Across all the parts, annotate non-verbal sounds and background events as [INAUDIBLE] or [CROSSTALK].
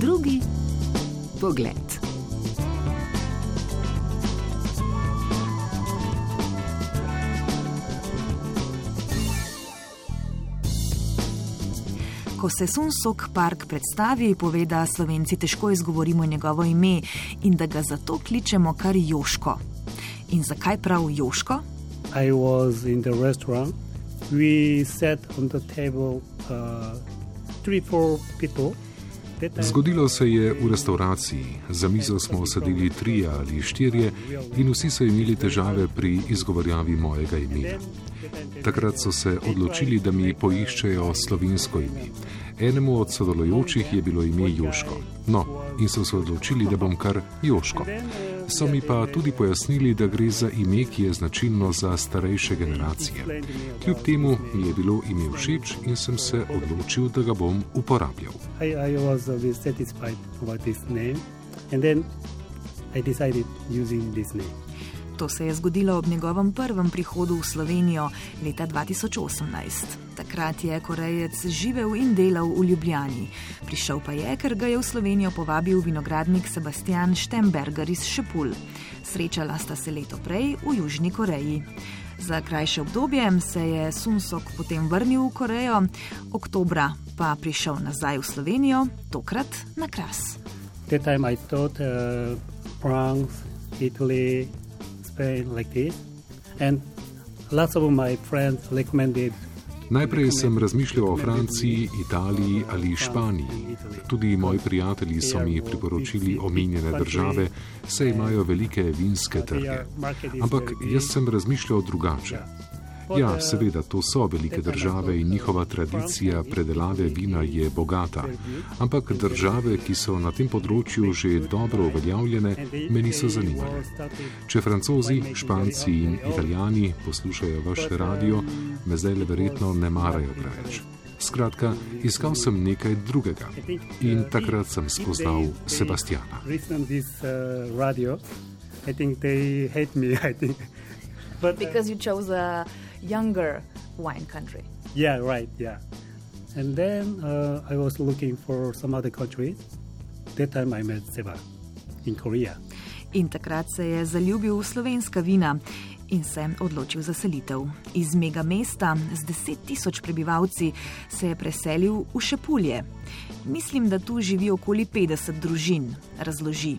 Drugi pogled. Ko se Sunsok Park predstavi, pove, da slovenci težko izgovorimo njegovo ime in da ga zato kličemo kar Joško. In zakaj prav Joško? I was in the restaurant. We sat on the table, uh, three, four people. Zgodilo se je v restauraciji. Za mizo smo sedeli trije ali štirje in vsi so imeli težave pri izgovorjavi mojega imena. Takrat so se odločili, da mi poiščejo slovensko ime. Enemu od sodelujočih je bilo ime Joško. No, in so se odločili, da bom kar Joško. So mi pa tudi pojasnili, da gre za ime, ki je značilno za starejše generacije. Kljub temu mi je bilo ime všeč in sem se odločil, da ga bom uporabljal. I, I was satisfied about this name, and then I decided using this name. To se je zgodilo ob njegovem prvem prihodu v Slovenijo leta 2018. Takrat je Korejec živel in delal v Ljubljani. Prišel pa je, ker ga je v Slovenijo povabil vinogradnik Sebastian Štemberger iz Šepul. Srečala sta se leto prej v Južni Koreji. Za krajše obdobje se je Sunsok potem vrnil v Korejo, oktobra pa prišel nazaj v Slovenijo, tokrat na Kras. That time I thought uh, France, Italy, Spain, like this, and lots of my friends recommended. Najprej sem razmišljal o Franciji, Italiji ali Španiji. Tudi moji prijatelji so mi priporočili omenjene države, saj imajo velike vinske trge. Ampak jaz sem razmišljal drugače. Ja, seveda, to so velike države in njihova tradicija predelave vina je bogata. Ampak države, ki so na tem področju že dobro uveljavljene, me niso zanimale. Če francozi, španci in italijani poslušajo vaš radio, me zdaj le verjetno ne marajo preveč. Skratka, iskal sem nekaj drugega in takrat sem spoznal Sebastiana. Uh. I think they hate me. [LAUGHS] I think, but uh, Because you chose a younger wine country. yeah, right, yeah. And then uh, I was looking for some other countries. That time I met Seba in Korea. In takrat se je zaljubil v slovenska vina in se odločil za selitev. Iz mega mesta z 10 tisoč prebivalci se je preselil v Šepulje. Mislim, da tu živi okoli 50 družin, razloži.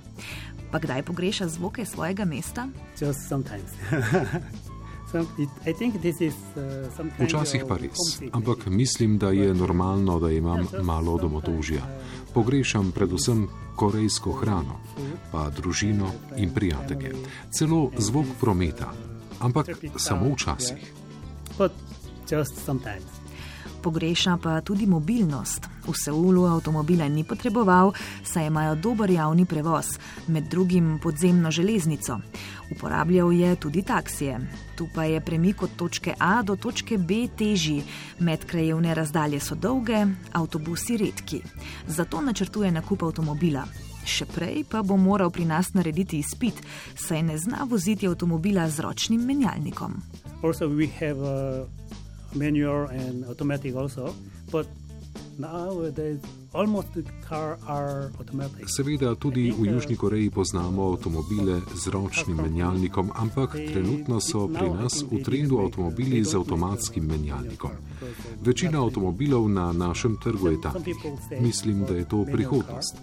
Pa kdaj pogreša zvoke svojega mesta? Just sometimes. [LAUGHS] Some, it, I think this is uh, Včasih pa res, ampak mislim, da je normalno, da imam malo domotožja. Pogrešam predvsem korejsko hrano, pa družino in prijatelje, celo zvok prometa, ampak samo včasih. But just sometimes. Pogreša pa tudi mobilnost. V Seulu avtomobila ni potreboval, saj imajo dober javni prevoz, med drugim podzemno železnico. Uporabljal je tudi taksije. Tu pa je premik od točke A do točke B težji, medkrajevne razdalje so dolge, avtobusi redki. Zato načrtuje nakup avtomobila. Še prej pa bo moral pri nas narediti izpit, saj ne zna voziti avtomobila z ročnim menjalnikom. Also, we have a manual and automatic also, but nowadays almost the car are automatic. Seveda tudi v Južni Koreji poznamo avtomobile z ročnim menjalnikom, ampak trenutno so pri nas v trendu avtomobili z avtomatskim menjalnikom. Večina avtomobilov na našem trgu je takih. Mislim, da je to prihodnost.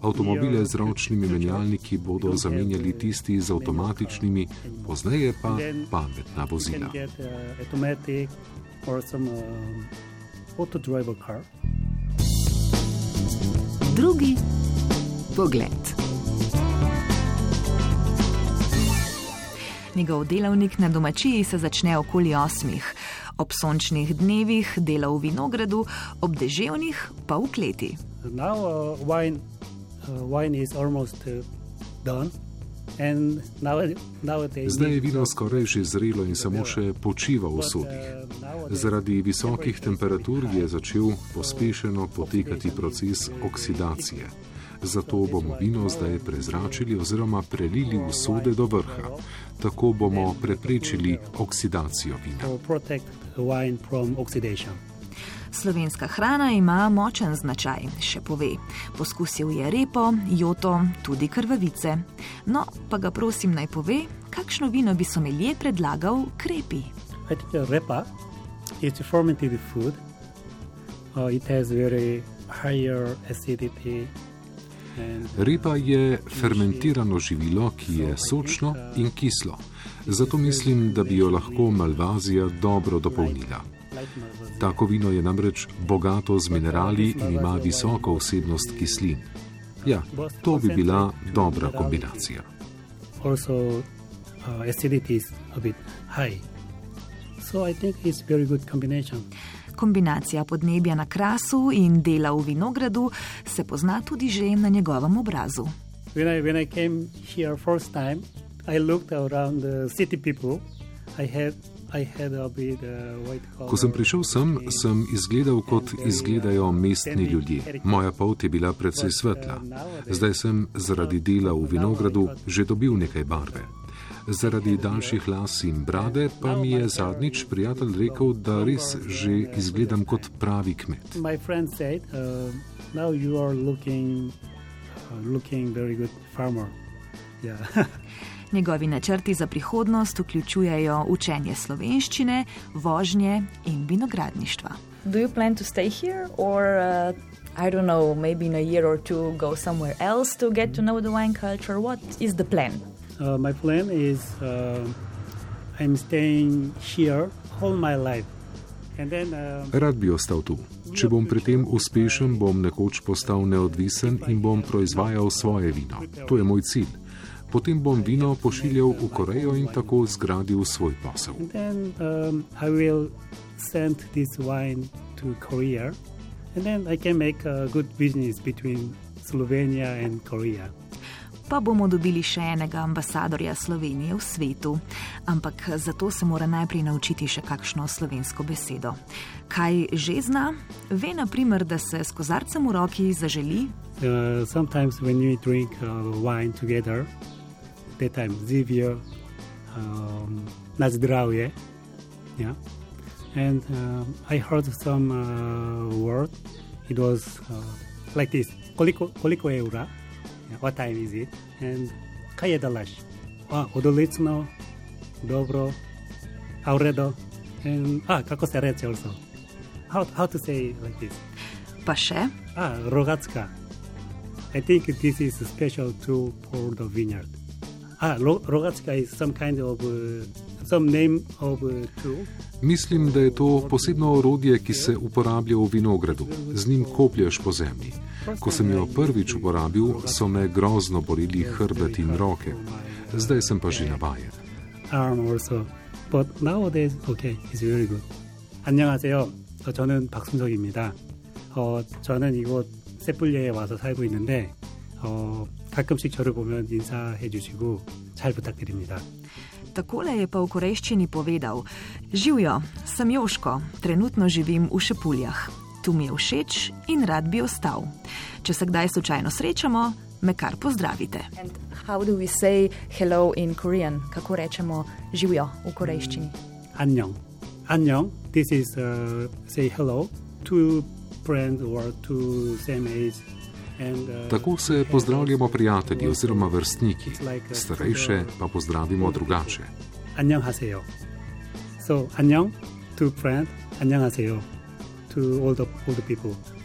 Avtomobile z ročnimi menjalniki bodo zamenjali tisti z avtomatičnimi, pozneje pa pametna vozila. Uh, or some um, auto driver car. Drugi pogled. Njegov delavnik na domačiji se začne okoli osmih, ob sončnih dnevih dela v vinogradu, ob deževnih pa v kleti. Now uh, wine uh, wine is almost uh, done, Zdaj je vino skoraj že zrelo in samo še počiva v sodih. nowadays Zaradi visokih temperatur je začel pospešeno potekati proces oksidacije. Zato bomo vino zdaj prezračili oziroma prelili v sode do vrha. Tako bomo preprečili oksidacijo vina. Slovenska hrana ima močen značaj, še pove. Poskusil je repo, joto, tudi krvavice. No, pa ga prosim naj pove, kakšno vino bi somelje predlagal krepi. Repa je fermented food. Uh, it has very higher acidity. Repa je fermentirano živilo, ki je sočno in kislo. Zato mislim, da bi jo lahko Malvazija dobro dopolnila. Tako vino je namreč bogato z minerali in ima visoko vsebnost kislin. Ja, to bi bila dobra kombinacija. Also, uh, acidity is a bit high. So I think it's very good combination. Kombinacija podnebja na krasu in dela v vinogradu se pozna tudi že na njegovem obrazu. When I, when I came here first time, I looked around the city people. I had Ko sem prišel sem, sem izgledal kot izgledajo mestni ljudje. Moja pot je bila precej svetla. Zdaj sem zaradi dela v vinogradu že dobil nekaj barve. Zaradi daljših las in brade pa mi je zadnjič prijatelj rekel, da res že izgledam kot pravi kmet. Said, uh, looking, uh, looking yeah. [LAUGHS] Njegovi načrti za prihodnost vključujejo učenje slovenščine, vožnje in vinogradništva. Do you plan to stay here or uh, I don't know, maybe in a year or two go somewhere else to get to know the wine culture? What is the plan? Uh, my plan is uh, I'm staying here all my life. Then, uh, Rad bi ostal tu. Če bom pri tem uspešen, bom nekoč postal neodvisen in bom proizvajal svoje vino. To je moj cilj. Potem bom vino pošiljal v Korejo in tako zgradil svoj posel. Then, um, pa bomo dobili še enega ambasadorja Slovenije v svetu. Ampak zato se mora najprej naučiti še kakšno slovensko besedo. Kaj že zna? Ve, na primer, da se s kozarcem v roki zaželi. Uh, sometimes when we drink wine together, that time Zivio, um, na zdravje. Yeah. And um, I heard some uh, word. It was uh, like this. Koliko, koliko eura? what time is it? And kaj je dalaš? A, odlično, dobro, auredo. And, a, kako se reče also? How, how to say like this? Pa še? A, rogacka. I think this is special tool for the vineyard. A, rogacka is some kind of, uh, some name of uh, tool. Mislim, da je to posebno orodje, ki se uporablja v vinogradu. Z njim koplješ po zemlji. Ko sem jo prvič uporabil, so me grozno bolili hrbet in roke. Zdaj sem pa že navajen. 안녕하세요. 저는 박순석입니다. 어, 저는 이곳 세뿔리에 와서 살고 있는데 어, 가끔씩 저를 보면 인사해 주시고 잘 부탁드립니다. Takole je pa v korejščini povedal: Živijo, sem Joško, trenutno živim v Šepuljah. Tu mi je všeč in rad bi ostal. Če se kdaj slučajno srečamo, me kar pozdravite. Kako rečemo hello in korean? Kako rečemo živijo v korejščini? Anjong. Anjong, this is uh, say hello to friends or to same age. Uh, Tako se pozdravljamo prijatelji oziroma vrstniki, starejše pa pozdravimo drugače. Annyeonghaseyo. So, annyeong to friend, annyeonghaseyo to all the, all the people.